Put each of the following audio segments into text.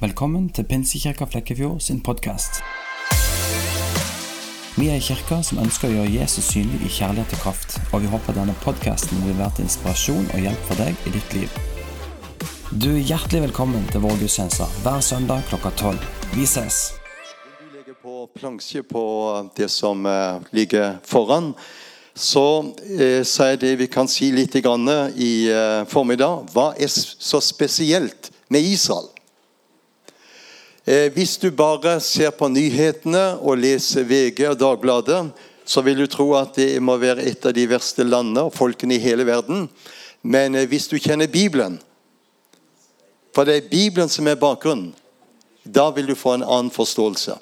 Velkommen til Pinsekirka Flekkefjord sin podkast. Vi er en kirke som ønsker å gjøre Jesus synlig i kjærlighet og kraft, og vi håper denne podkasten vil være til inspirasjon og hjelp for deg i ditt liv. Du er hjertelig velkommen til vår gudstjeneste hver søndag klokka tolv. Vi ses! Du legger på plansje på det som eh, ligger foran. Så, eh, så er det vi kan si litt i eh, formiddag. Hva er så spesielt med Israel? Eh, hvis du bare ser på nyhetene og leser VG og Dagbladet, så vil du tro at det må være et av de verste landene og folkene i hele verden. Men eh, hvis du kjenner Bibelen, for det er Bibelen som er bakgrunnen, da vil du få en annen forståelse.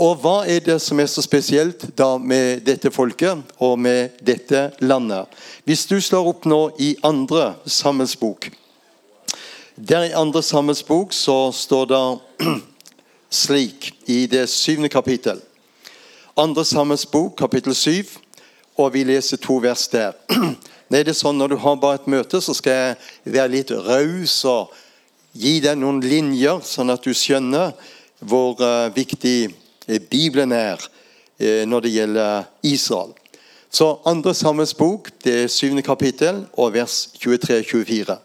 Og hva er det som er så spesielt da med dette folket og med dette landet? Hvis du slår opp nå i andre sammensbok der i andre Samuels bok så står det slik i det syvende kapittel. Andre Samuels bok, kapittel syv, og vi leser to vers der. Det er sånn Når du har bare et møte, så skal jeg være litt raus og gi deg noen linjer, sånn at du skjønner hvor uh, viktig uh, Bibelen er uh, når det gjelder Israel. Så andre Samuels bok, det syvende kapittel, og vers 23-24.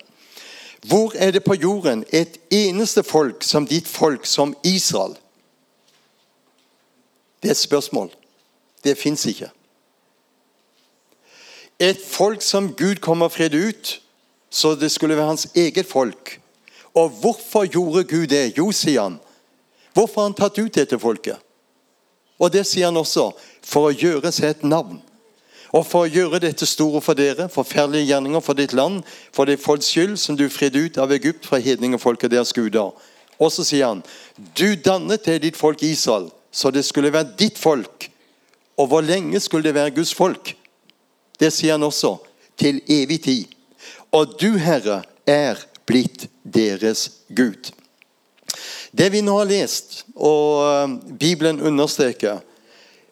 Hvor er det på jorden et eneste folk som ditt folk, som Israel? Det er et spørsmål. Det fins ikke. Et folk som Gud kommer fred ut, så det skulle være hans eget folk. Og hvorfor gjorde Gud det? Jo, sier han. Hvorfor har han tatt ut dette folket? Og det sier han også for å gjøre seg et navn. Og for å gjøre dette store for dere, forferdelige gjerninger for ditt land, for det folks skyld som du fridde ut av Egypt fra hedningefolket deres guder. Og så sier han, du dannet det ditt folk Israel, så det skulle være ditt folk. Og hvor lenge skulle det være Guds folk? Det sier han også, til evig tid. Og du, Herre, er blitt deres Gud. Det vi nå har lest, og eh, Bibelen understreker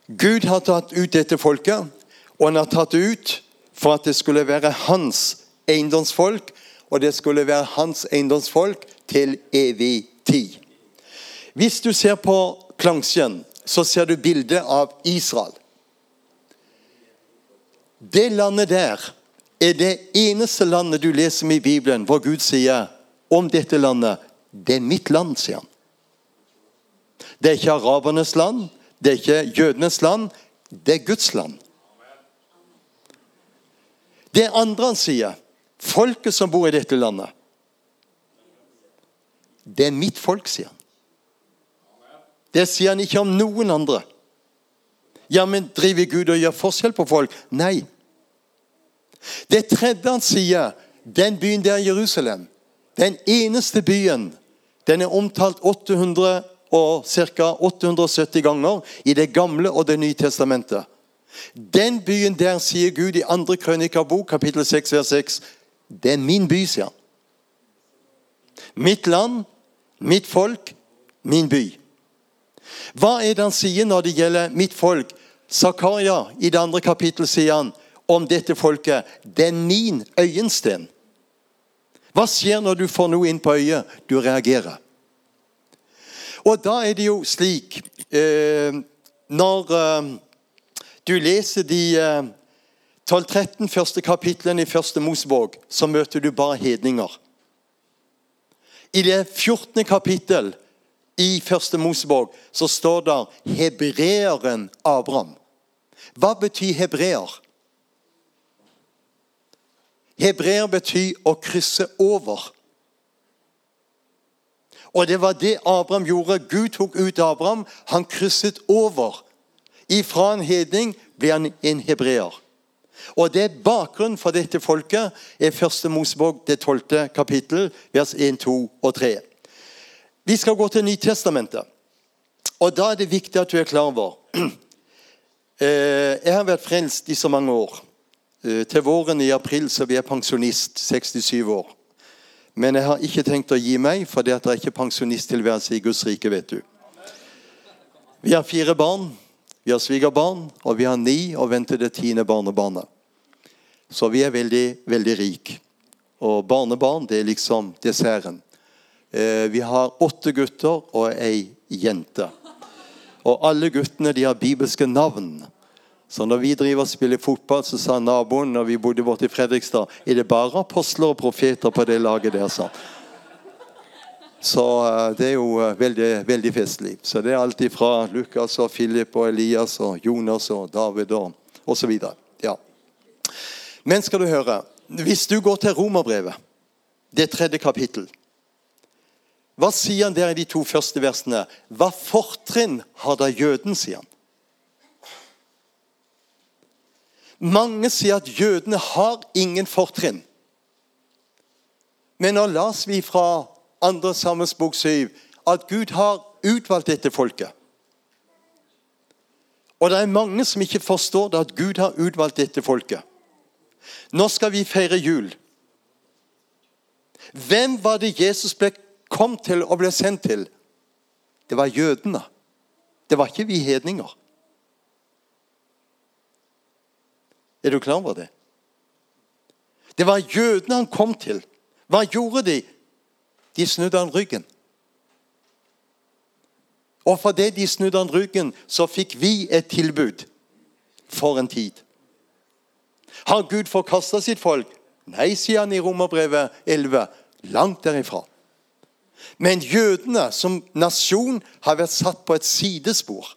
Gud har tatt ut dette folket og han har tatt det ut for at det skulle være hans eiendomsfolk, og det skulle være hans eiendomsfolk til evig tid. Hvis du ser på plansjen, så ser du bildet av Israel. Det landet der er det eneste landet du leser med i Bibelen hvor Gud sier om dette landet det er mitt land, sier han. Det er ikke arabernes land, det er ikke jødenes land, det er Guds land. Det andre han sier, folket som bor i dette landet Det er mitt folk, sier han. Det sier han ikke om noen andre. Ja, men driver Gud og gjør forskjell på folk? Nei. Det tredje han sier, den byen der Jerusalem, den eneste byen, den er omtalt 800 og ca. 870 ganger i Det gamle og Det nye testamentet. Den byen der, sier Gud i andre Krønikerbok, kapittel 6, vers 6, det er min by, sier han. Mitt land, mitt folk, min by. Hva er det han sier når det gjelder mitt folk? Zakaria i det andre kapittel sier han om dette folket det er min øyensten. Hva skjer når du får noe inn på øyet? Du reagerer. Og da er det jo slik eh, Når eh, du leser de 12-13 eh, første kapitlene i første Mosebok, så møter du bare hedninger. I det 14. kapittel i første Mosebok så står det hebreeren Abraham. Hva betyr hebreer? Hebreer betyr å krysse over. Og det var det Abraham gjorde. Gud tok ut Abraham. Han krysset over Ifra en hedning blir han en hebreer. Og det Bakgrunnen for dette folket er første Mosebok, det tolvte kapittel, vers 1, 2 og 3. Vi skal gå til Nytestamentet. Og Da er det viktig at du er klar over eh, Jeg har vært frelst i så mange år. Eh, til våren i april så blir jeg pensjonist, 67 år. Men jeg har ikke tenkt å gi meg, for det er ikke pensjonisttilværelse i Guds rike. vet du. Vi har fire barn. Vi har svigerbarn, og vi har ni og venter det tiende barnebarnet. Så vi er veldig, veldig rike. Og barnebarn det er liksom desserten. Eh, vi har åtte gutter og ei jente. Og alle guttene de har bibelske navn. Så når vi driver og spiller fotball, så sa naboen når vi bodde borte i Fredrikstad er det bare apostler og profeter på det laget der. sa Så eh, det er jo eh, veldig, veldig festlig. Så det er alltid fra Lukas og Philip og Elias og Jonas og David og osv. Ja. Men skal du høre Hvis du går til Romerbrevet, det tredje kapittel Hva sier han der i de to første versene? Hva fortrinn har da jøden, sier han. Mange sier at jødene har ingen fortrinn. Men nå las vi fra 2. Sammens bok 7 at Gud har utvalgt dette folket. Og det er mange som ikke forstår det, at Gud har utvalgt dette folket. Nå skal vi feire jul. Hvem var det Jesus ble, kom til og ble sendt til? Det var jødene. Det var ikke vi hedninger. Er du klar over det? Det var jødene han kom til. Hva gjorde de? De snudde han ryggen. Og fordi de snudde han ryggen, så fikk vi et tilbud for en tid. Har Gud forkasta sitt folk? Nei, sier han i Romerbrevet 11. Langt derifra. Men jødene som nasjon har vært satt på et sidespor.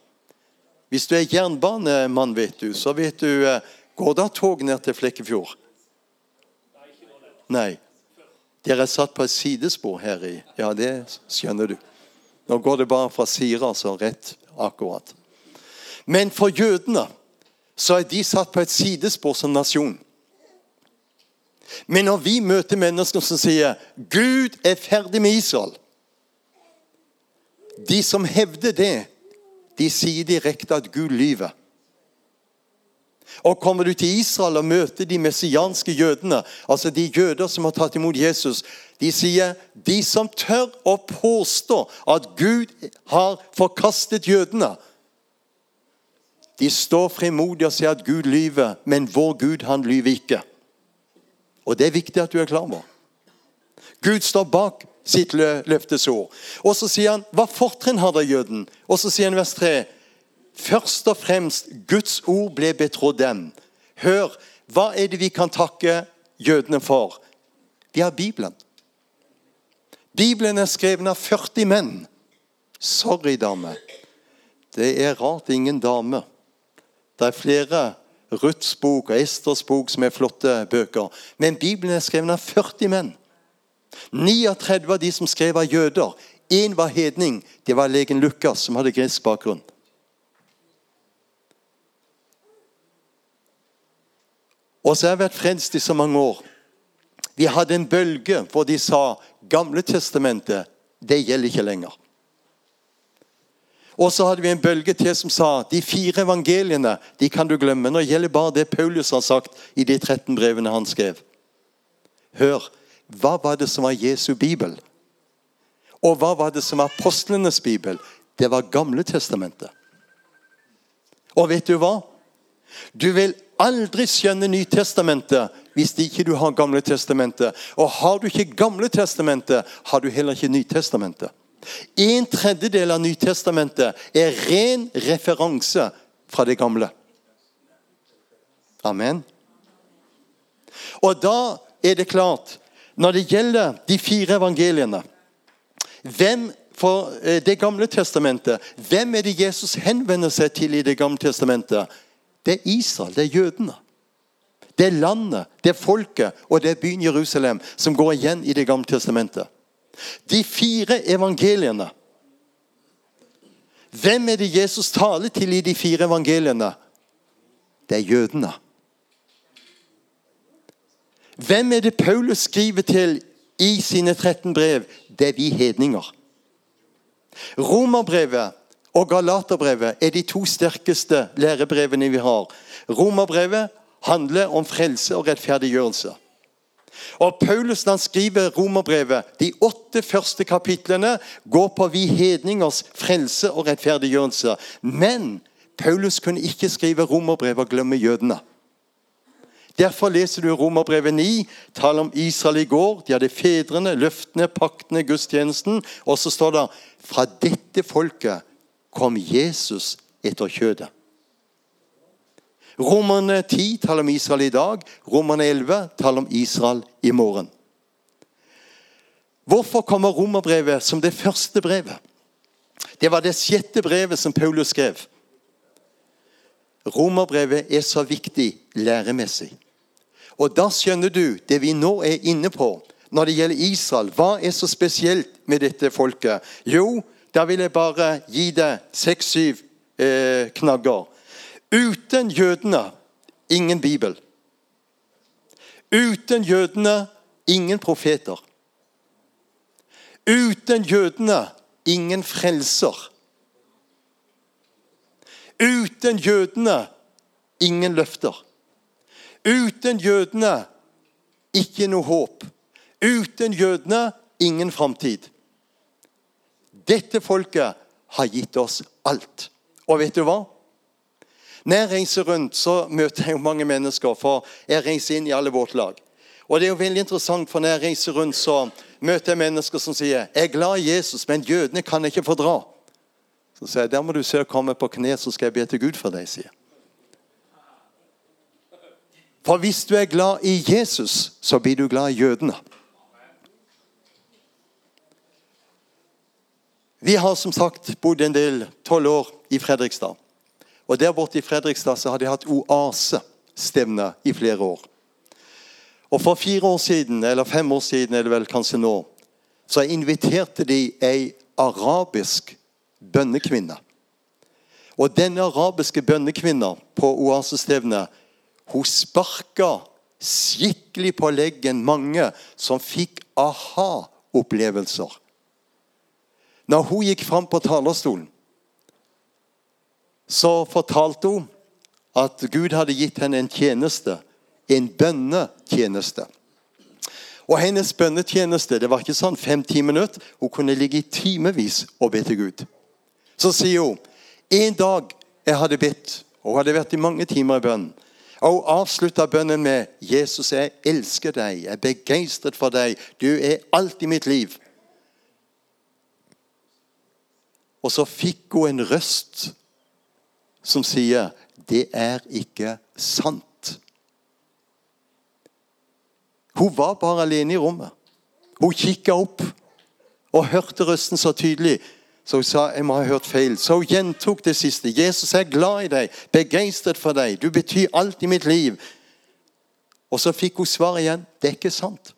Hvis du er jernbanemann, vet du, så vet du eh, Går det tog ned til Flekkefjord? Nei. Dere er satt på et sidespor her i Ja, det skjønner du. Nå går det bare fra Sira, så rett akkurat. Men for jødene så er de satt på et sidespor som nasjon. Men når vi møter mennesker som sier 'Gud er ferdig med Israel' De som hevder det, de sier direkte at Gud lyver. Og Kommer du til Israel og møter de messianske jødene, altså de jøder som har tatt imot Jesus, de sier de som tør å påstå at Gud har forkastet jødene, de står frimodig og sier at Gud lyver, men vår Gud han lyver ikke. Og Det er viktig at du er klar over. Gud står bak sitt løftesord. Og så sier han, hva fortrinn har da jøden? Og så sier han vers 3, Først og fremst Guds ord ble betrodd dem. Hør, hva er det vi kan takke jødene for? Vi har Bibelen. Bibelen er skrevet av 40 menn. Sorry, dame. Det er rart ingen dame. Det er flere Ruths bok og Esters bok som er flotte bøker. Men Bibelen er skrevet av 40 menn. 39 av de som skrev, var jøder. Én var hedning. Det var legen Lukas, som hadde gresk bakgrunn. Og så har jeg vært frelst i så mange år. Vi hadde en bølge hvor de sa Gamle testamentet, det gjelder ikke lenger. Og så hadde vi en bølge til som sa de fire evangeliene de kan du glemme. Nå gjelder bare det Paulus har sagt i de 13 brevene han skrev. Hør, hva var det som var Jesu bibel? Og hva var det som var apostlenes bibel? Det var Gamle testamentet. Og vet du hva? Du vil aldri skjønne Nytestamentet hvis ikke du har Gamle testamentet. Og har du ikke Gamle testamentet, har du heller ikke Nytestamentet. En tredjedel av Nytestamentet er ren referanse fra det gamle. Amen. Og da er det klart Når det gjelder de fire evangeliene hvem for eh, Det gamle testamentet, hvem er det Jesus henvender seg til i Det gamle testamentet? Det er Israel, det er jødene. Det er landet, det er folket og det er byen Jerusalem som går igjen i Det gamle testamentet. De fire evangeliene. Hvem er det Jesus taler til i de fire evangeliene? Det er jødene. Hvem er det Paulus skriver til i sine 13 brev? Det er vi hedninger. Romerbrevet og Galaterbrevet er de to sterkeste lærebrevene vi har. Romerbrevet handler om frelse og rettferdiggjørelse. Og Paulus han skriver romerbrevet, de åtte første kapitlene går på vi hedningers frelse og rettferdiggjørelse. Men Paulus kunne ikke skrive romerbrevet og glemme jødene. Derfor leser du Romerbrevet 9, taler om Israel i går. De hadde fedrene, løftene, paktene, gudstjenesten. Og så står det fra dette folket kom Jesus etter kjødet. Romerne 10 taler om Israel i dag. Romerne 11 taler om Israel i morgen. Hvorfor kommer romerbrevet som det første brevet? Det var det sjette brevet som Paulus skrev. Romerbrevet er så viktig læremessig. Og da skjønner du det vi nå er inne på når det gjelder Israel. Hva er så spesielt med dette folket? Jo, da vil jeg bare gi deg seks-syv eh, knagger. Uten jødene ingen bibel. Uten jødene ingen profeter. Uten jødene ingen frelser. Uten jødene ingen løfter. Uten jødene ikke noe håp. Uten jødene ingen framtid. Dette folket har gitt oss alt. Og vet du hva? Når jeg reiser rundt, så møter jeg jo mange mennesker, for jeg reiser inn i alle vårt lag. Og det er jo veldig interessant, for når jeg reiser rundt, så møter jeg mennesker som sier jeg er glad i Jesus, men jødene kan jeg ikke fordra. Så sier jeg der må du se å komme på kne, så skal jeg be til Gud for deg, sier For hvis du er glad i Jesus, så blir du glad i jødene. Vi har som sagt bodd en del tolv år i Fredrikstad. Og Der borte i Fredrikstad så har de hatt oasestevne i flere år. Og For fire år siden, eller fem år siden er det vel kanskje nå, så inviterte de ei arabisk bønnekvinne. Og denne arabiske bønnekvinna på oasestevnet hun sparka skikkelig på leggen mange som fikk aha-opplevelser. Når hun gikk fram på talerstolen, så fortalte hun at Gud hadde gitt henne en tjeneste. En bønnetjeneste. Og hennes bønnetjeneste det var ikke sånn fem-ti minutter. Hun kunne ligge i timevis og be til Gud. Så sier hun en dag jeg hadde bedt, og hun hadde vært i mange timer i bønn. Og hun avslutta bønnen med 'Jesus, jeg elsker deg. Jeg er begeistret for deg. Du er alt i mitt liv.' Og så fikk hun en røst som sier 'Det er ikke sant'. Hun var bare alene i rommet. Hun kikka opp og hørte røsten så tydelig. Så hun sa jeg må ha hørt feil. Så hun gjentok det siste. 'Jesus er glad i deg, begeistret for deg. Du betyr alt i mitt liv.' Og så fikk hun svar igjen. 'Det er ikke sant'.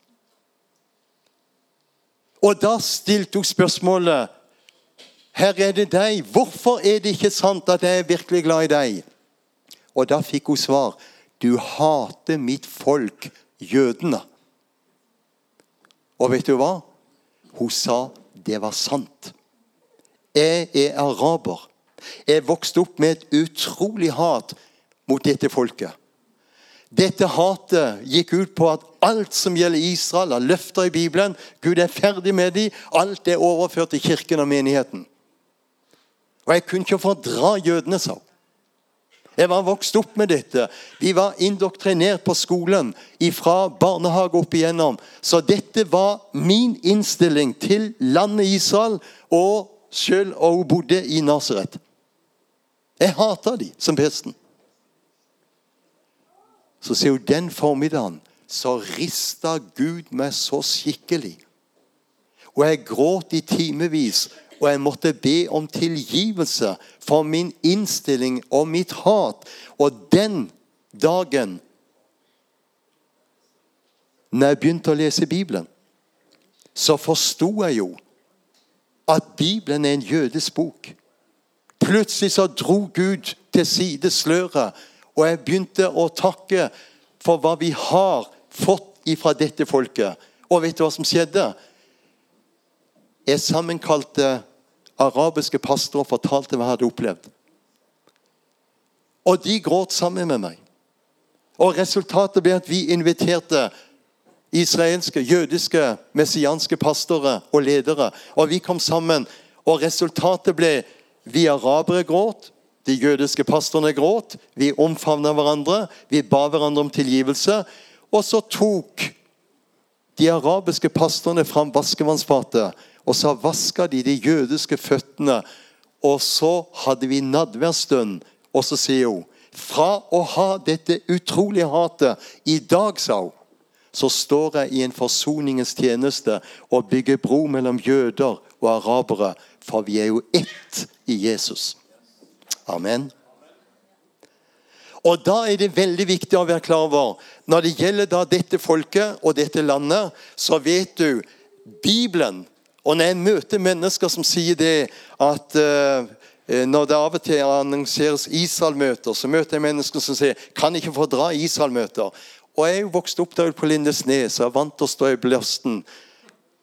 Og da stilte hun spørsmålet her er det deg. Hvorfor er det ikke sant at jeg er virkelig glad i deg? Og da fikk hun svar. Du hater mitt folk, jødene. Og vet du hva? Hun sa det var sant. Jeg er araber. Jeg vokste opp med et utrolig hat mot dette folket. Dette hatet gikk ut på at alt som gjelder Israel, har løfter i Bibelen Gud er ferdig med dem. Alt er overført til kirken og menigheten. Og jeg kunne ikke fordra jødene, sa hun. Jeg var vokst opp med dette. Vi var indoktrinert på skolen fra barnehage opp igjennom. Så dette var min innstilling til landet Israel, og selv og hun bodde i Nasaret. Jeg hata de som pesten. Så ser hun den formiddagen så rista Gud meg så skikkelig. Og jeg gråt i timevis og jeg måtte be om tilgivelse for min innstilling og mitt hat. Og den dagen når jeg begynte å lese Bibelen, så forsto jeg jo at Bibelen er en jødisk bok. Plutselig så dro Gud til side sløret, og jeg begynte å takke for hva vi har fått ifra dette folket. Og vet du hva som skjedde? Jeg sammenkalte arabiske pastorer og fortalte hva jeg hadde opplevd. Og de gråt sammen med meg. Og Resultatet ble at vi inviterte israelske, jødiske, messianske pastorer og ledere. Og vi kom sammen, og resultatet ble vi arabere gråt. De jødiske pastorene gråt. Vi omfavna hverandre. Vi ba hverandre om tilgivelse. Og så tok de arabiske pastorene fram vaskevannsfatet, og så vaska de de jødiske føttene. Og så hadde vi nadværstund, og så sier hun fra å ha dette utrolige hatet I dag, sa hun, så står jeg i en forsoningens tjeneste og bygger bro mellom jøder og arabere, for vi er jo ett i Jesus. Amen. Og Da er det veldig viktig å være klar over når det gjelder dette folket og dette landet, så vet du Bibelen Og når jeg møter mennesker som sier det at uh, når det av og til annonseres Israel-møter, så møter jeg mennesker som sier kan ikke fordra Israel-møter. Og Jeg er jo vokst opp der på Lindesnes og er vant til å stå i bløsten.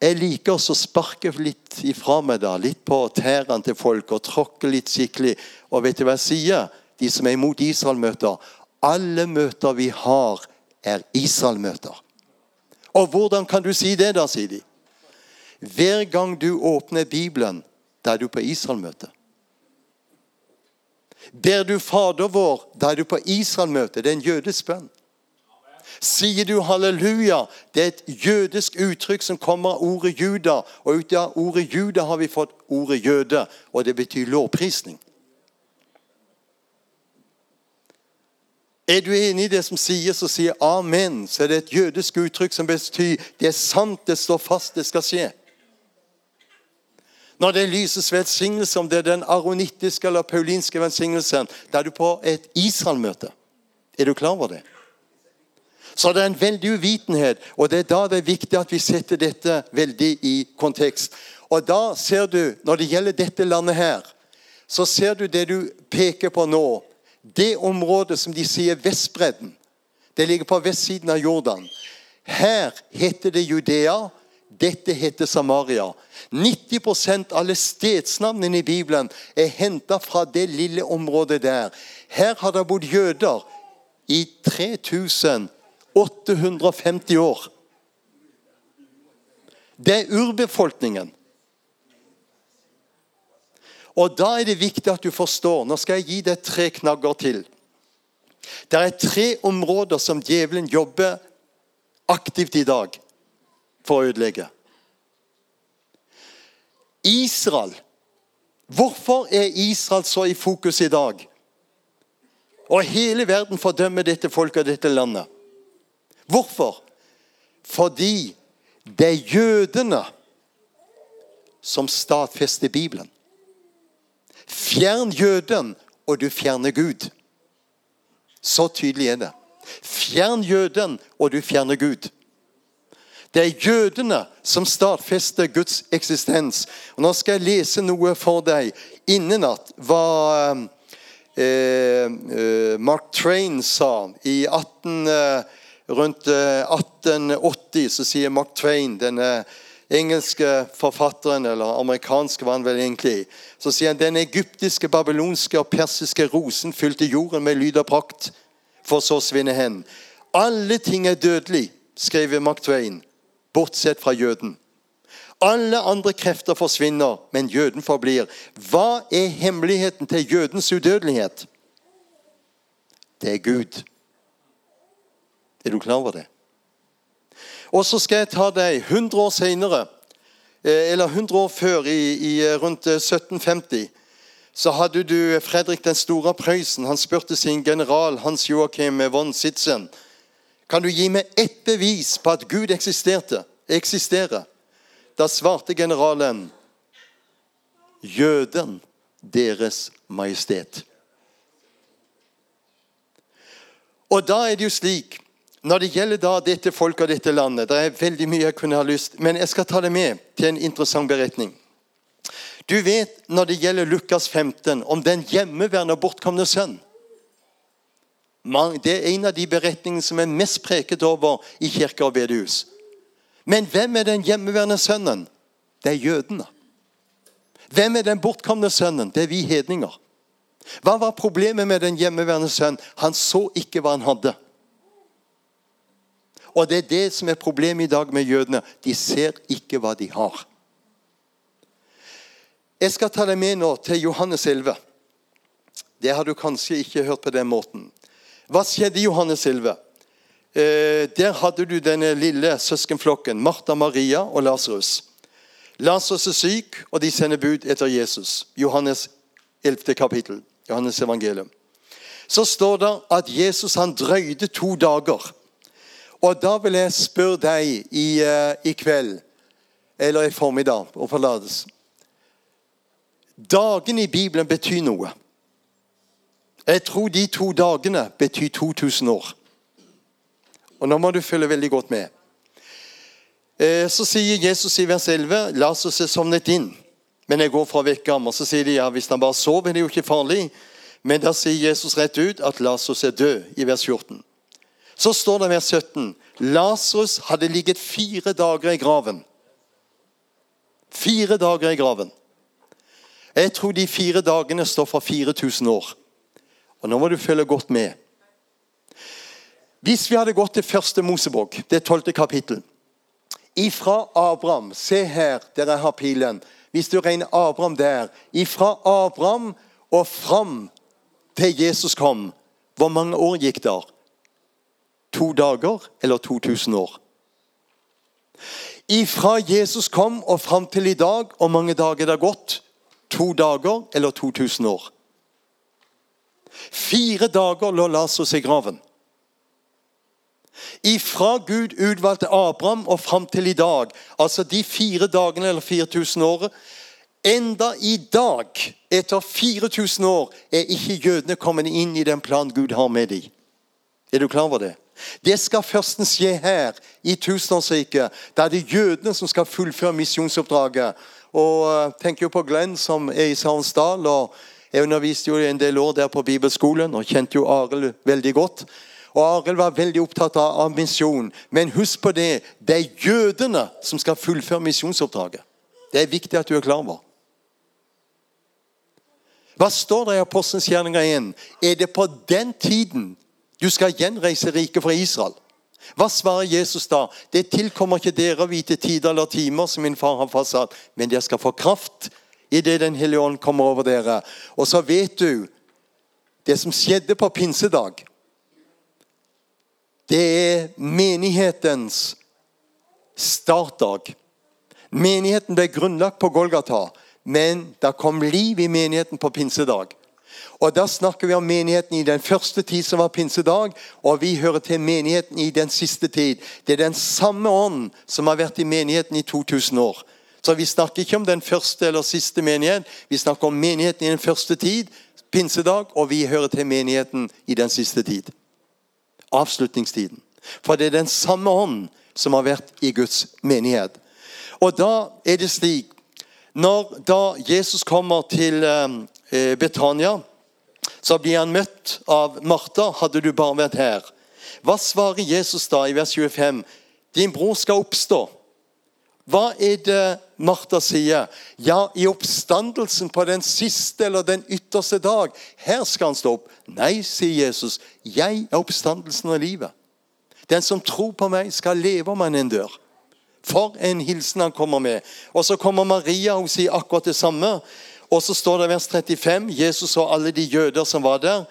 Jeg liker å sparke litt ifra meg, da, litt på tærne til folk og tråkke litt skikkelig. Og vet du hva jeg sier? De som er imot Israel-møter. Alle møter vi har, er Israel-møter. Og hvordan kan du si det, da, sier de. Hver gang du åpner Bibelen, da er du på Israel-møte. Ber du Fader vår, da er du på Israel-møte. Det er en jødisk bønn. Sier du halleluja? Det er et jødisk uttrykk som kommer av ordet juda. Og ut av ordet juda har vi fått ordet jøde, og det betyr lovprisning. Er du enig i det som sies, og sier amen, så er det et jødisk uttrykk som betyr det er sant, det står fast, det skal skje. Når det lyses velsignelse, om det er den aronittiske eller paulinske velsignelsen, da er du på et Israel-møte. Er du klar over det? Så det er en veldig uvitenhet, og det er da det er viktig at vi setter dette veldig i kontekst. Og da ser du, når det gjelder dette landet her, så ser du det du peker på nå. Det området som de sier Vestbredden. Det ligger på vestsiden av Jordan. Her heter det Judea. Dette heter Samaria. 90 av alle stedsnavnene i Bibelen er henta fra det lille området der. Her har det bodd jøder i 3850 år. Det er urbefolkningen. Og Da er det viktig at du forstår Nå skal jeg gi deg tre knagger til. Det er tre områder som djevelen jobber aktivt i dag for å ødelegge. Israel. Hvorfor er Israel så i fokus i dag? Og hele verden fordømmer dette folket og dette landet. Hvorfor? Fordi det er jødene som stadfester Bibelen. Fjern jøden, og du fjerner Gud. Så tydelig er det. Fjern jøden, og du fjerner Gud. Det er jødene som stadfester Guds eksistens. Og Nå skal jeg lese noe for deg. Innenat hva eh, eh, Mark Train sa i 18... Eh, rundt 1880 eh, så sier Mark Twain, denne engelske forfatteren, eller amerikanske var han vel egentlig, så sier han den egyptiske, babylonske og persiske rosen fylte jorden med lyd og prakt, for så å svinne hen. Alle ting er dødelig, skriver Mark Twain, bortsett fra jøden. Alle andre krefter forsvinner, men jøden forblir. Hva er hemmeligheten til jødens udødelighet? Det er Gud. Er du klar over det? Og så skal jeg ta deg 100 år senere, eh, eller 100 år før, i, i eh, rundt 1750 eh, så hadde du Fredrik den store av Prøysen. Han spurte sin general Hans Joakim von Sitzen kan du gi meg ett bevis på at Gud eksisterte, eksisterer. Da svarte generalen jøden, deres majestet. Og da er det jo slik når det gjelder da dette folket og dette landet, det er veldig mye jeg kunne ha lyst Men jeg skal ta det med til en interessant beretning. Du vet når det gjelder Lukas 15, om den hjemmeværende og bortkomne sønn. Det er en av de beretningene som er mest preket over i kirke og bedehus. Men hvem er den hjemmeværende sønnen? Det er jødene. Hvem er den bortkomne sønnen? Det er vi hedninger. Hva var problemet med den hjemmeværende sønnen? Han så ikke hva han hadde. Og det er det som er problemet i dag med jødene. De ser ikke hva de har. Jeg skal ta deg med nå til Johannes 11. Det har du kanskje ikke hørt på den måten. Hva skjedde i Johannes 11? Eh, der hadde du denne lille søskenflokken, Martha, Maria og Lasarus. Lasarus er syk, og de sender bud etter Jesus. Johannes 11. kapittel. Johannes evangelium. Så står det at Jesus han drøyde to dager. Og da vil jeg spørre deg i, uh, i kveld, eller i formiddag, og forlates Dagene i Bibelen betyr noe. Jeg tror de to dagene betyr 2000 år. Og nå må du følge veldig godt med. Eh, så sier Jesus i vers 11 «Lasus er sovnet inn, men jeg går fra å vekke ham. Og så sier de ja, hvis han bare sover, er det jo ikke farlig. Men da sier Jesus rett ut at «Lasus er død, i vers 14. Så står det vers 17 «Lasus hadde ligget fire dager i graven. Fire dager i graven. Jeg tror de fire dagene står for 4000 år. Og Nå må du følge godt med. Hvis vi hadde gått til første Mosebok, det tolvte kapittel Ifra Abraham Se her, der jeg har pilen. Hvis du regner Abraham der Ifra Abraham og fram til Jesus kom, hvor mange år gikk der? To dager eller 2000 år? Ifra Jesus kom og fram til i dag, og mange dager det har gått? To dager eller 2000 år? Fire dager lå Lasos i graven. Ifra Gud utvalgte Abraham og fram til i dag, altså de fire dagene eller 4000 året Enda i dag, etter 4000 år, er ikke jødene kommet inn i den planen Gud har med dem. Er du klar over det? Det skal først skje her, i tusenårsriket. Da er det jødene som skal fullføre misjonsoppdraget. Og tenker tenk jo på Glenn, som er i Sarensdal. og Jeg underviste jo en del år der på bibelskolen og kjente jo Arild veldig godt. Og Arild var veldig opptatt av misjon. Men husk på det, det er jødene som skal fullføre misjonsoppdraget. Det er viktig at du er klar over. Hva står det i Apostelens gjerninger igjen? Er det på den tiden du skal gjenreise riket fra Israel? Hva svarer Jesus da? Det tilkommer ikke dere å vite tider eller timer som min far har fastsatt, men dere skal få kraft idet Den hellige ånd kommer over dere. Og så vet du det som skjedde på pinsedag. Det er menighetens startdag. Menigheten ble grunnlagt på Golgata, men det kom liv i menigheten på pinsedag. Og Da snakker vi om menigheten i den første tid, som var pinsedag, og vi hører til menigheten i den siste tid. Det er den samme ånd som har vært i menigheten i 2000 år. Så Vi snakker ikke om den første eller siste menighet, vi snakker om menigheten i den første tid, pinsedag, og vi hører til menigheten i den siste tid avslutningstiden. For det er den samme ånd som har vært i Guds menighet. Og da er det slik Når da Jesus kommer til eh, Betania, så blir han møtt av Martha. 'Hadde du bare vært her.' Hva svarer Jesus da i vers 25? 'Din bror skal oppstå.' Hva er det Martha sier? Ja, i oppstandelsen på den siste eller den ytterste dag. Her skal han stå opp. Nei, sier Jesus. Jeg er oppstandelsen av livet. Den som tror på meg, skal leve om han en dør. For en hilsen han kommer med. Og så kommer Maria og sier akkurat det samme. Og så står det i vers 35 Jesus og alle de jøder som var der,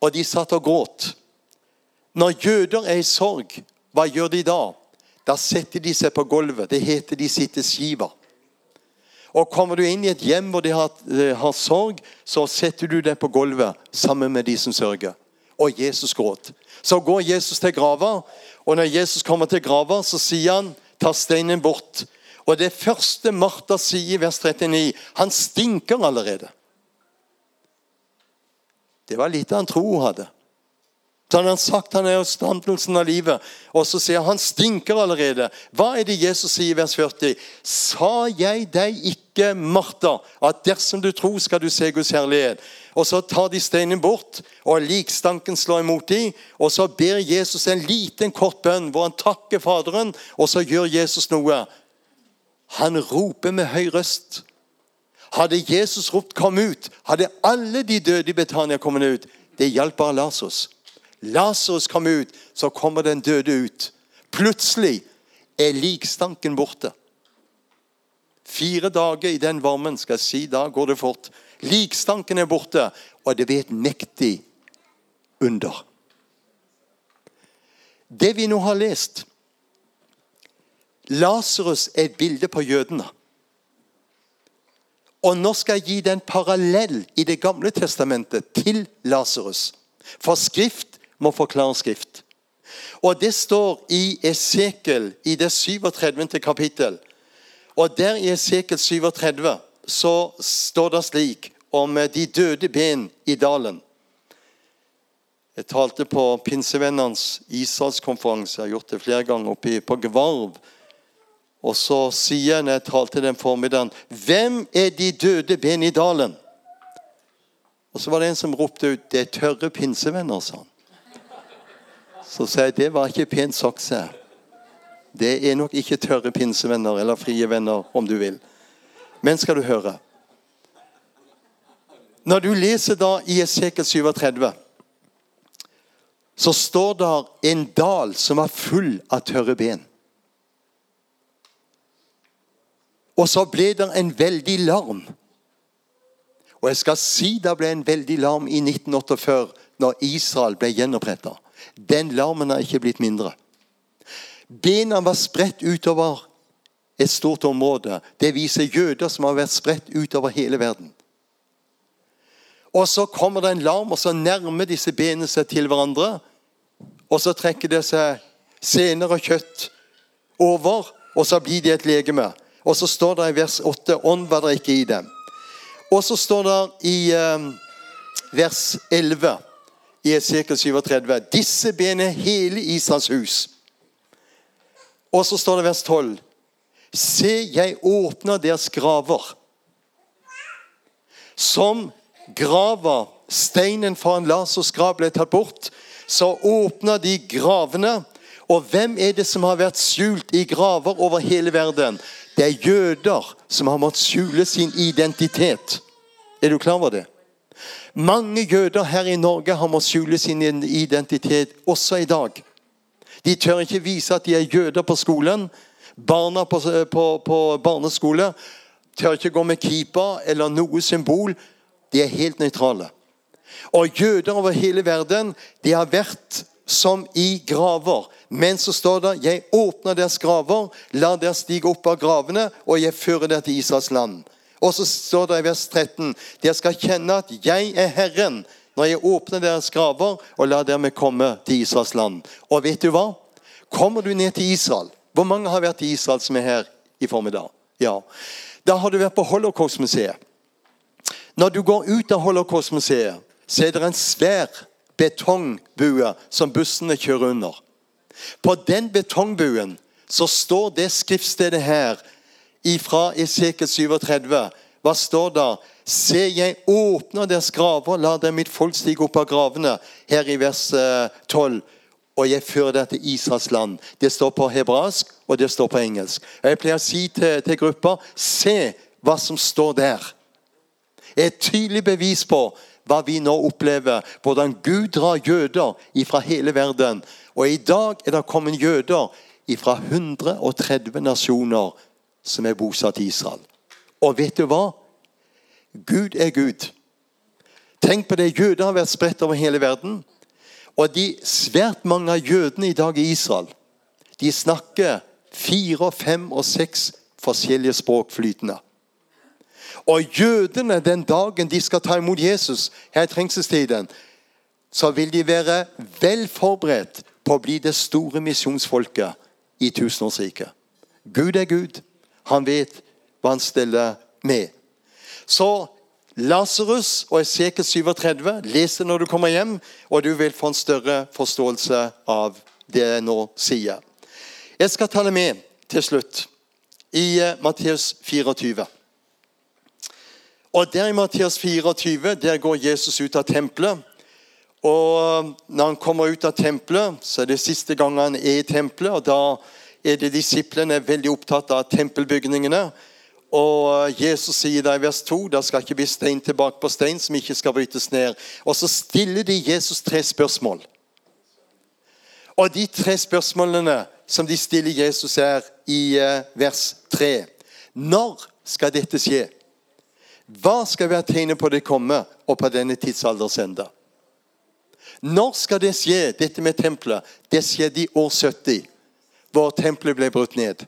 og de satt og gråt. Når jøder er i sorg, hva gjør de da? Da setter de seg på gulvet. Det heter de sitter skiva. Og Kommer du inn i et hjem hvor de har, eh, har, sorg, så setter du deg på gulvet sammen med de som sørger. Og Jesus gråt. Så går Jesus til grava, og når Jesus kommer til grava, så sier han 'ta steinen bort'. Og det første Martha sier i vers 39 Han stinker allerede. Det var lite han tro hun hadde. Så han har sagt han er oppstandelsen av livet. Og så sier han han stinker allerede. Hva er det Jesus sier i vers 40? Sa jeg deg ikke, Martha, at dersom du tror, skal du se Guds herlighet? Og så tar de steinen bort, og likstanken slår imot dem. Og så ber Jesus en liten, kort bønn hvor han takker Faderen, og så gjør Jesus noe. Han roper med høy røst. Hadde Jesus ropt 'kom ut', hadde alle de døde i Betania kommet ut. Det hjalp bare Lasers. Lasarus kom ut, så kommer den døde ut. Plutselig er likstanken borte. Fire dager i den varmen, skal jeg si, da går det fort. Likstanken er borte, og det blir et mektig under. Det vi nå har lest Lasarus er et bilde på jødene. Og nå skal jeg gi det en parallell i Det gamle testamentet til Lasarus. For Skrift må forklare Skrift. Og det står i Esekel, i det 37. kapittel. Og der i Esekel 37 så står det slik om de døde ben i dalen. Jeg talte på Pinsevennenes Israelskonferanse. Jeg har gjort det flere ganger oppe på Gvarv. Og så sier jeg når jeg talte den formiddagen Hvem er de døde ben i dalen? Og så var det en som ropte ut 'Det er tørre pinsevenner', sa han. Så sa jeg det var ikke pent sagt, sa. Det er nok ikke tørre pinsevenner eller frie venner, om du vil. Men skal du høre Når du leser da i Esekel 37, så står der en dal som var full av tørre ben. Og så ble det en veldig larm. Og jeg skal si det ble en veldig larm i 1948, når Israel ble gjenoppretta. Den larmen har ikke blitt mindre. Bena var spredt utover et stort område. Det viser jøder som har vært spredt utover hele verden. Og så kommer det en larm, og så nærmer disse benene seg til hverandre. Og så trekker det seg sener og kjøtt over, og så blir de et legeme. Og så står det i vers 8 ånd var det ikke i dem. Og så står det i eh, vers 11 i Esekiel 37 Disse ben hele Israels hus. Og så står det vers 12. Se, jeg åpner deres graver. Som grava steinen fra en Lasers grav ble tatt bort, så åpner de gravene. Og hvem er det som har vært skjult i graver over hele verden? Det er jøder som har måttet skjule sin identitet. Er du klar over det? Mange jøder her i Norge har måttet skjule sin identitet også i dag. De tør ikke vise at de er jøder på skolen. Barna på, på, på barneskole tør ikke gå med keeper eller noe symbol. De er helt nøytrale. Og jøder over hele verden de har vært som i graver. Men så står det 'Jeg åpner deres graver, la dere stige opp av gravene, og jeg fører dere til Israels land'. Og så står det i vers 13.: Dere skal kjenne at jeg er Herren når jeg åpner deres graver og lar dere komme til Israels land. Og vet du hva? Kommer du ned til Israel Hvor mange har vært i Israel som er her i formiddag? Ja. Da har du vært på Holocaustmuseet. Når du går ut av Holocaustmuseet, så er det en svær betongbue som bussene kjører under. På den betongbuen så står det skriftstedet her fra Esekel 37. Hva står der? Se, jeg åpner deres graver, la dem mitt folk stige opp av gravene. Her i vers 12. Eh, og jeg fører deg til Israels land. Det står på hebraisk, og det står på engelsk. Jeg pleier å si til, til gruppa se hva som står der. Et tydelig bevis på hva vi nå opplever. Hvordan Gud drar jøder fra hele verden. Og i dag er det kommet jøder fra 130 nasjoner som er bosatt i Israel. Og vet du hva? Gud er Gud. Tenk på det. Jøder har vært spredt over hele verden. Og de svært mange av jødene i dag i Israel de snakker fire, fem og seks forskjellige språk flytende. Og jødene, den dagen de skal ta imot Jesus her i trengselstiden, så vil de være vel forberedt på å bli det store misjonsfolket i tusenårsriket. Gud er Gud. Han vet hva han stiller med. Så Lasarus og Esekel 37. Les det når du kommer hjem, og du vil få en større forståelse av det jeg nå sier. Jeg skal ta det med til slutt i eh, Matteus 24. Og Der i Matteus 24 der går Jesus ut av tempelet. Og Når han kommer ut av tempelet, så er det siste gang han er i tempelet. og Da er det disiplene veldig opptatt av tempelbygningene. Og Jesus sier der i vers 2 det skal ikke bli stein tilbake på stein som ikke skal brytes ned. Og så stiller de Jesus tre spørsmål. Og de tre spørsmålene som de stiller Jesus, er i eh, vers 3. Når skal dette skje? Hva skal være tegnet på det komme, og på denne tidsalders ende? Når skal det skje, dette med tempelet? Det skjedde i år 70, hvor tempelet ble brutt ned.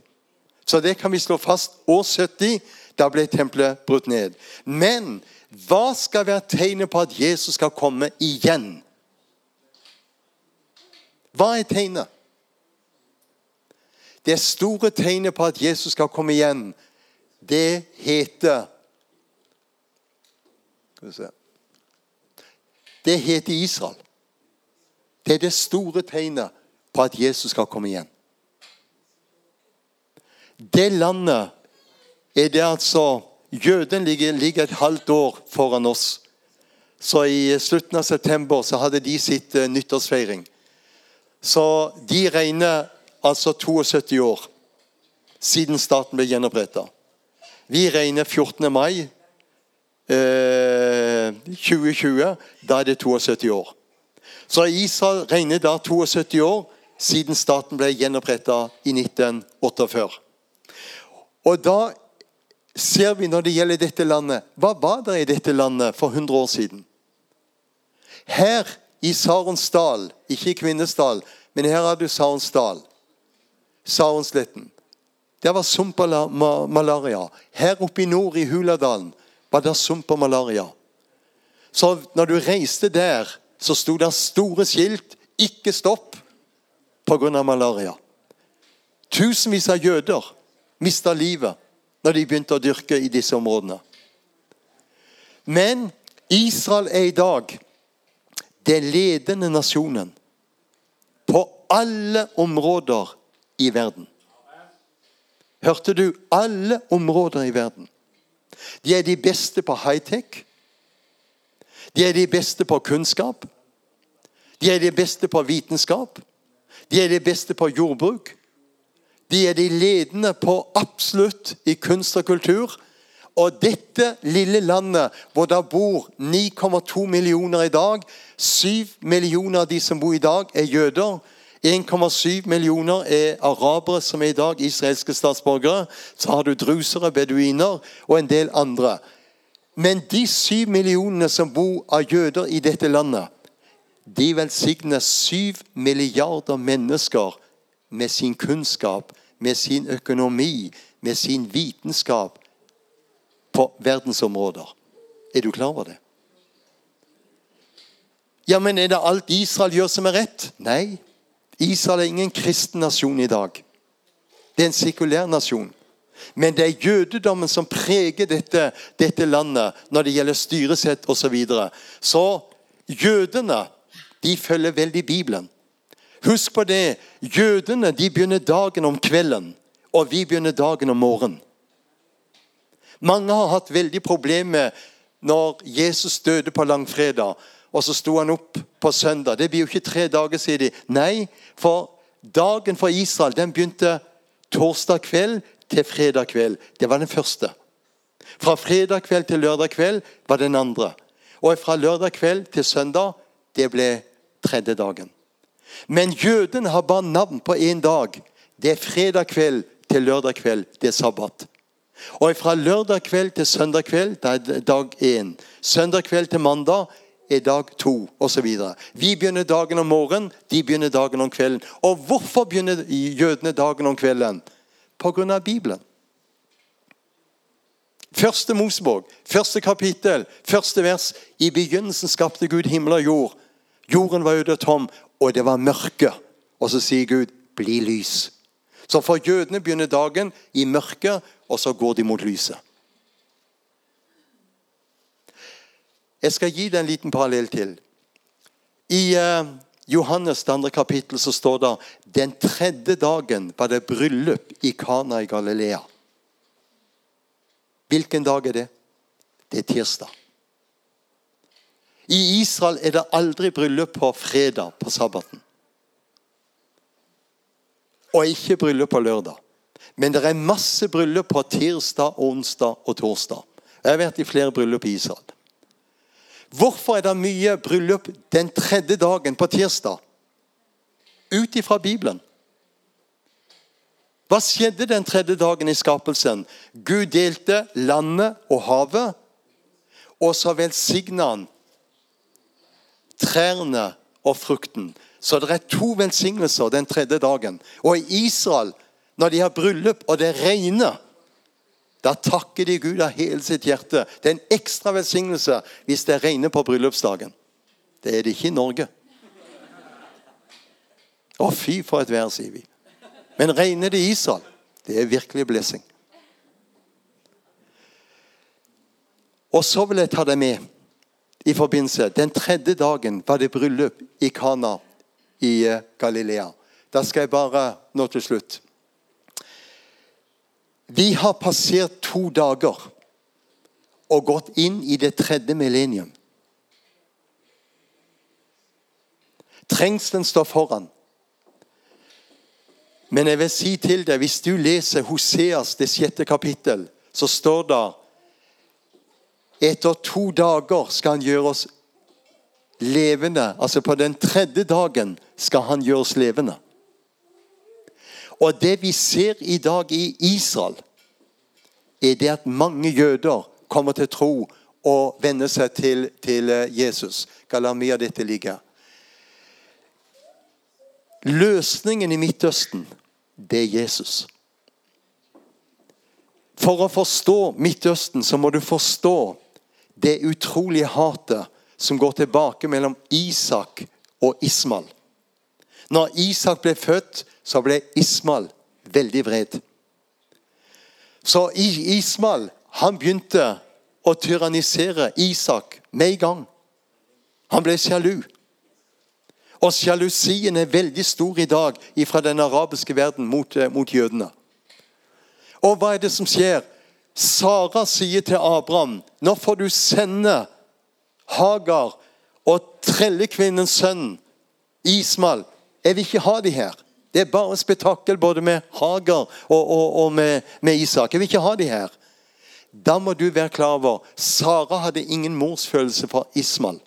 Så det kan vi slå fast. År 70, da ble tempelet brutt ned. Men hva skal være tegnet på at Jesus skal komme igjen? Hva er tegnet? Det store tegnet på at Jesus skal komme igjen, det heter Skal vi se Det heter Israel. Det er det store tegnet på at Jesus skal komme igjen. Det landet er det altså Jøden ligger, ligger, et halvt år foran oss. Så i slutten av september så hadde de sitt uh, nyttårsfeiring. Så de regner altså 72 år siden staten ble gjenoppretta. Vi regner 14. mai uh, 2020. Da er det 72 år. Så Israel regner da 72 år siden staten ble gjenoppretta i 1948. Og da ser vi når det gjelder dette landet Hva var det i dette landet for 100 år siden? Her i Saronsdal, ikke i Kvinesdal, men her har du Saronsdal, Saronsletten. Der var sump og malaria. Her oppe i nord, i Huladalen, var det sump og malaria. Så når du reiste der så sto det store skilt 'Ikke stopp' pga. malaria. Tusenvis av jøder mista livet når de begynte å dyrke i disse områdene. Men Israel er i dag den ledende nasjonen på alle områder i verden. Hørte du? Alle områder i verden. De er de beste på high-tech. De er de beste på kunnskap. De er de beste på vitenskap. De er de beste på jordbruk. De er de ledende på absolutt i kunst og kultur. Og dette lille landet hvor det bor 9,2 millioner i dag 7 millioner av de som bor i dag, er jøder. 1,7 millioner er arabere som er i dag israelske statsborgere. Så har du drusere, beduiner og en del andre. Men de syv millionene som bor av jøder i dette landet, de velsigner syv milliarder mennesker med sin kunnskap, med sin økonomi, med sin vitenskap på verdensområder. Er du klar over det? Ja, men er det alt Israel gjør som er rett? Nei. Israel er ingen kristen nasjon i dag. Det er en sekulær nasjon. Men det er jødedommen som preger dette, dette landet når det gjelder styresett osv. Så, videre. så jødene de følger veldig Bibelen. Husk på det. Jødene de begynner dagen om kvelden, og vi begynner dagen om morgenen. Mange har hatt veldig problemer når Jesus døde på langfredag, og så sto han opp på søndag. Det blir jo ikke tre dager, sier de. Nei, for dagen for Israel den begynte torsdag kveld til fredag kveld. Det var den første. Fra fredag kveld til lørdag kveld var den andre. Og fra lørdag kveld til søndag det ble tredje dagen. Men jødene har bare navn på én dag. Det er fredag kveld til lørdag kveld. Det er sabbat. Og fra lørdag kveld til søndag kveld det er dag én. Søndag kveld til mandag er dag to osv. Vi begynner dagen om morgenen, de begynner dagen om kvelden. Og hvorfor begynner jødene dagen om kvelden? pga. Bibelen. Første Mosebok, første kapittel, første vers. I begynnelsen skapte Gud himmel og jord. Jorden var øde og tom, og det var mørke. Og så sier Gud 'bli lys'. Så for jødene begynner dagen i mørket, og så går de mot lyset. Jeg skal gi deg en liten parallell til. I uh, Johannes 2. kapittel så står det den tredje dagen var det bryllup i Kana i Galilea. Hvilken dag er det? Det er tirsdag. I Israel er det aldri bryllup på fredag, på sabbaten. Og ikke bryllup på lørdag. Men det er masse bryllup på tirsdag, onsdag og torsdag. Jeg har vært i flere bryllup i Israel. Hvorfor er det mye bryllup den tredje dagen på tirsdag? Ut ifra Bibelen. Hva skjedde den tredje dagen i skapelsen? Gud delte landet og havet og så velsigna han trærne og frukten. Så det er to velsignelser den tredje dagen. Og i Israel, når de har bryllup og det regner, da takker de Gud av hele sitt hjerte. Det er en ekstra velsignelse hvis det regner på bryllupsdagen. Det er det ikke i Norge. Å, fy for et vær, sier vi. Men regner det i Israel, det er virkelig blessing. Og så vil jeg ta deg med i forbindelse Den tredje dagen var det bryllup i Kana i eh, Galilea. Da skal jeg bare nå til slutt. Vi har passert to dager og gått inn i det tredje millennium. Trengselen står foran. Men jeg vil si til deg, hvis du leser Hoseas, det sjette kapittel, så står det etter to dager skal han gjøre oss levende. Altså på den tredje dagen skal han gjøre oss levende. Og det vi ser i dag i Israel, er det at mange jøder kommer til tro og venner seg til, til eh, Jesus. Hva lar mye av dette ligge? Løsningen i Midtøsten, det er Jesus. For å forstå Midtøsten så må du forstå det utrolige hatet som går tilbake mellom Isak og Ismael. Når Isak ble født, så ble Ismael veldig vred. Så Ismael han begynte å tyrannisere Isak med en gang. Han ble sjalu. Og sjalusien er veldig stor i dag fra den arabiske verden mot, eh, mot jødene. Og hva er det som skjer? Sara sier til Abraham nå får du sende Hagar og trellekvinnens sønn Ismael. Jeg vil ikke ha de her. Det er bare spetakkel både med Hagar og, og, og med, med, Isak. Jeg vil ikke ha de her. Da må du være klar over Sara hadde ingen morsfølelse for Ismael.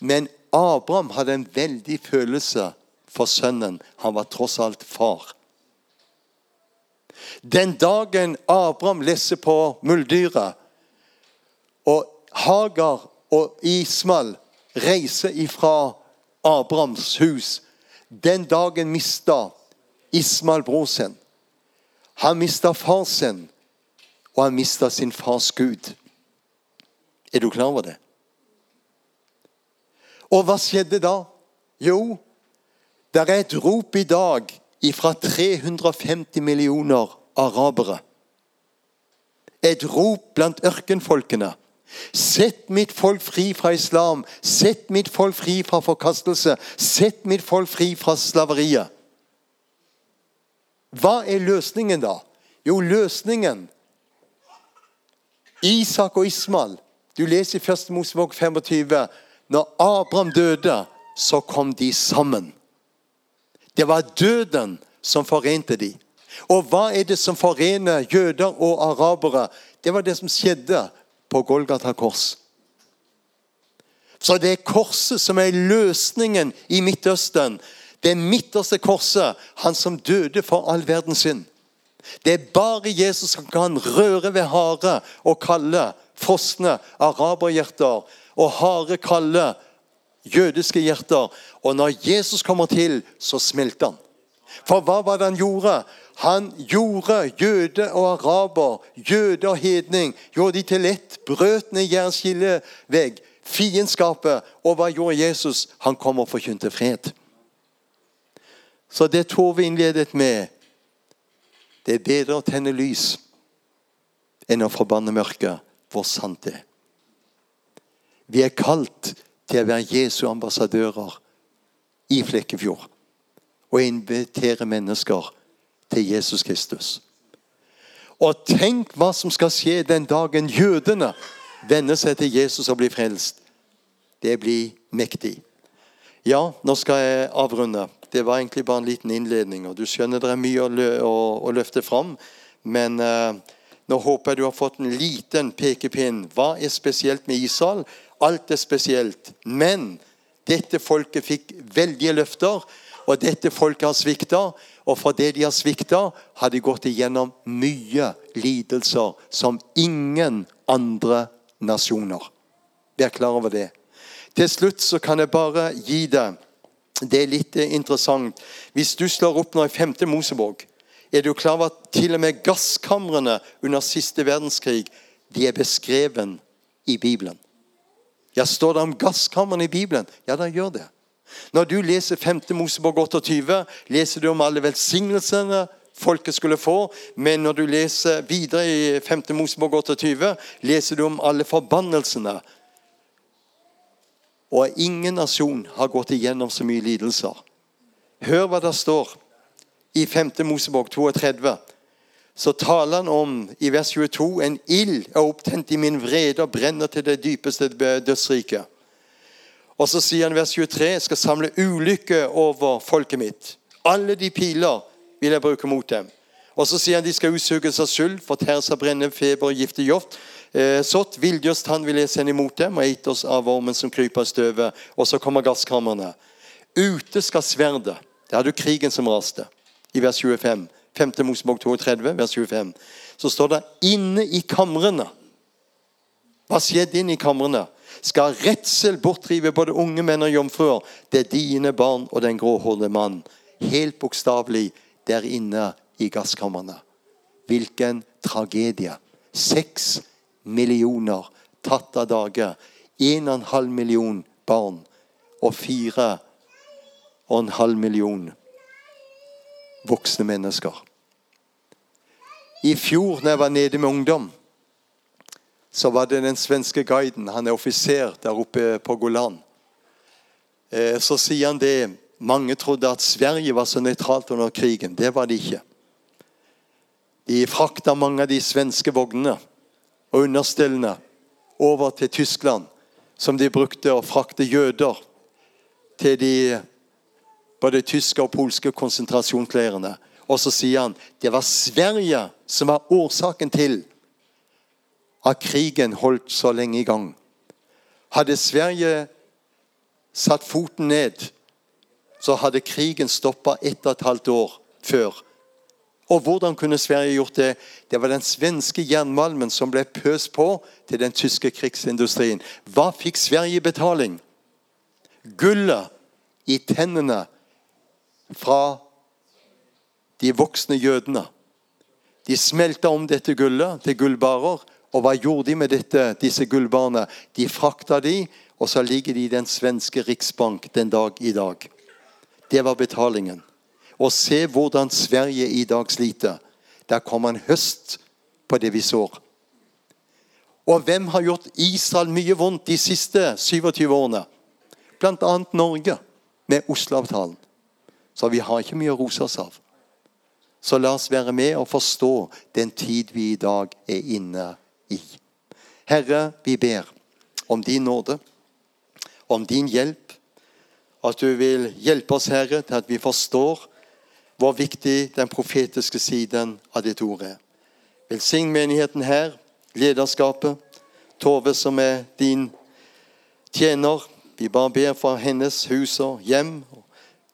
Men Abraham hadde en veldig følelse for sønnen. Han var tross alt far. Den dagen Abraham leser på muldyret, og Hagar og Ismael reiser ifra Abrahams hus Den dagen mista Ismael bror sin. Han mista far sin, og han mista sin fars Gud. Er du klar over det? Og hva skjedde da? Jo, det er et rop i dag fra 350 millioner arabere. Et rop blant ørkenfolkene. Sett mitt folk fri fra islam. Sett mitt folk fri fra forkastelse. Sett mitt folk fri fra slaveriet. Hva er løsningen, da? Jo, løsningen Isak og Ismael. Du leser i 1. Mosebok 25. Når Abraham døde, så kom de sammen. Det var døden som forente dem. Og hva er det som forener jøder og arabere? Det var det som skjedde på Golgata kors. Så det er korset som er løsningen i Midtøsten. Det midterste korset, han som døde for all verden sin. Det er bare Jesus som kan røre ved harde og kalde frosne araberhjerter og harde, kalde jødiske hjerter. Og når Jesus kommer til, så smelter han. For hva var det han gjorde? Han gjorde jøde og araber, jøde og hedning, gjorde de til ett. Brøt ned jernskillevegg, fiendskapet. Og hva gjorde Jesus? Han kom og forkynte fred. Så det Tove innledet med Det er bedre å tenne lys enn å forbanne mørket, hvor sant det er. Vi er kalt til å være Jesu ambassadører i Flekkefjord og invitere mennesker til Jesus Kristus. Og tenk hva som skal skje den dagen jødene venner seg til Jesus og blir frelst. Det blir mektig. Ja, nå skal jeg avrunde. Det var egentlig bare en liten innledning. og Du skjønner det er mye å, lø å, å løfte fram. Men eh, nå håper jeg du har fått en liten pekepinn. Hva er spesielt med Israel? Alt er spesielt. Men dette folket fikk veldige løfter, og dette folket har svikta. Og for det de har svikta, har de gått igjennom mye lidelser som ingen andre nasjoner. Vær klar over det. Til slutt så kan jeg bare gi deg Det er litt interessant. Hvis du slår opp nå i 5. Mosebok, er du klar over at til og med gasskamrene under siste verdenskrig de er beskreven i Bibelen? Ja, Står det om gasskammeren i Bibelen? Ja, det gjør det. Når du leser 5. Mosebok 28, leser du om alle velsignelsene folket skulle få. Men når du leser videre i 5. Mosebok 28, leser du om alle forbannelsene. Og ingen nasjon har gått igjennom så mye lidelser. Hør hva det står i 5. Mosebok 32. Så taler han om i vers 22 en ild er opptent i min vrede og brenner til det dypeste dødsriket. Og så sier han vers 23 jeg skal samle ulykke over folket mitt. Alle de piler vil jeg bruke mot dem. Og så sier han de skal utsuges av sult, fortæres av brennende feber og giftig joft. Eh, sått han vil jeg sende imot dem, og eit oss av ormen som kryper i støvet. Og så kommer gasskamrene. Ute skal sverdet. Der hadde du krigen som raste. I vers 25. 5. Mosebok 32, vers 25. Så står det 'inne i kamrene'. Hva skjedde inne i kamrene? Skal redsel bortrive både unge menn og jomfruer? Det er dine barn og den gråhårede mann. Helt bokstavelig der inne i gasskamrene. Hvilken tragedie. Seks millioner tatt av dage. En og en halv million barn og fire og en halv million voksne mennesker. I fjor, når jeg var nede med ungdom, så var det den svenske guiden. Han er offiser der oppe på Golan. Eh, så sier han det mange trodde at Sverige var så nøytralt under krigen. Det var det ikke. De frakta mange av de svenske vognene og understellene over til Tyskland, som de brukte å frakte jøder til de både tyske og polske konsentrasjonsleirene. Og så sier han det var Sverige som var årsaken til at krigen holdt så lenge i gang. Hadde Sverige satt foten ned så hadde krigen stoppa ett og et halvt år før. Og hvordan kunne Sverige gjort det? Det var den svenske jernmalmen som ble pøst på til den tyske krigsindustrien. Hva fikk Sverige i betaling? Gullet i tennene fra de voksne jødene. De smelta om dette gullet til gullbarer. Og hva gjorde de med dette, disse gullbarene? De frakta de, og så ligger de i den svenske riksbank den dag i dag. Det var betalingen. Og se hvordan Sverige i dag sliter. Der kommer en høst på det vi sår. Og hvem har gjort Israel mye vondt de siste 27 årene? Bl.a. Norge, med Oslo-avtalen. Så vi har ikke mye å rose oss av. Så la oss være med og forstå den tid vi i dag er inne i. Herre, vi ber om din nåde, om din hjelp, at du vil hjelpe oss, Herre, til at vi forstår hvor viktig den profetiske siden av ditt ord er. Velsign menigheten her, lederskapet. Tove, som er din tjener. Vi bare ber for hennes hus og hjem.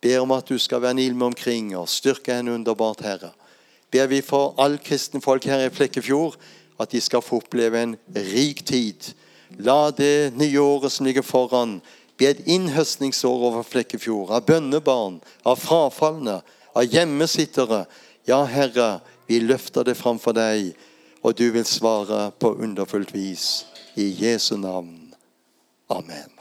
Ber om at du skal være en med omkring og styrke henne underbart, Herre. Ber vi for all kristne folk her i Flekkefjord at de skal få oppleve en rik tid. La det nye året som ligger foran, bli et innhøstningsår over Flekkefjord. Av bønnebarn, av frafalne, av hjemmesittere. Ja, Herre, vi løfter det framfor deg, og du vil svare på underfullt vis. I Jesu navn. Amen.